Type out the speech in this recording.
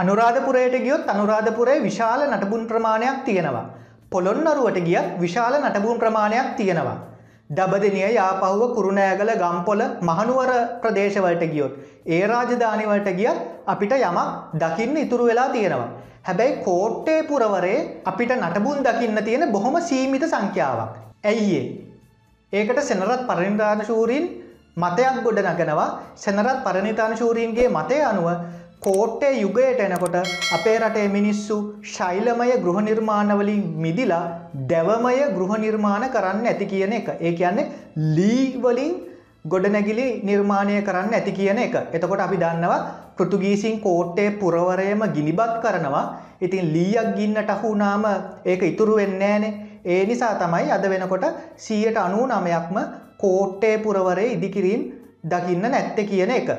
අනුරාධපුරයට ගියොත් අනුරාධපුරේ විශාල නටබුන් ප්‍රමාණයක් තියෙනවා. පොළොන්නරුවට ගියත් විශාල නටබුන් ප්‍රමාණයක් තියෙනවා. දබදනිය යාපහුව කුරුණෑගල ගම්පොල මහනුවර ප්‍රදේශවලට ගියොත්. ඒ රාජධානිවලට ගියත් අපිට යමක් දකින්න ඉතුරු වෙලා තියෙනවා. හැබැයි කෝට්ටේ පුරවරේ අපිට නටබුන් දකින්න තියෙන බොහොම සීමිත සංඛ්‍යාවක්. ඇයිඒ. ඒකට සෙනරත් පරිනිධාන ශූරීන් මතයක් ගොඩ නගනවා සෙනරත් පරණිතාන ශූරීන්ගේ මතය අනුව කෝට්ටේ යුගයට එනකොට අපේ රටේ මිනිස්සු ශෛලමය ගෘහ නිර්මාණවලින් මිදිලා දැවමය ගෘහ නිර්මාණ කරන්න ඇති කියන එක. ඒ කියන්නේ ලීවලින් ගොඩනැගිලි නිර්මාණය කරන්න ඇති කියන එක. එතකොට අපි දන්නවා පෘතුගීසින් කෝට්ටේ පුරවරයම ගිනිබත් කරනවා. ඉතින් ලීයක් ගින්නට අහුනාම ඒක ඉතුරු වෙන්නෑනේ. ඒ නිසා තමයි අද වෙනකොට සීයට අනූ නමයක්ම කෝට්ටේ පුරවරේ ඉදිකිරීම් දකින්න නැත්ත කියන එක.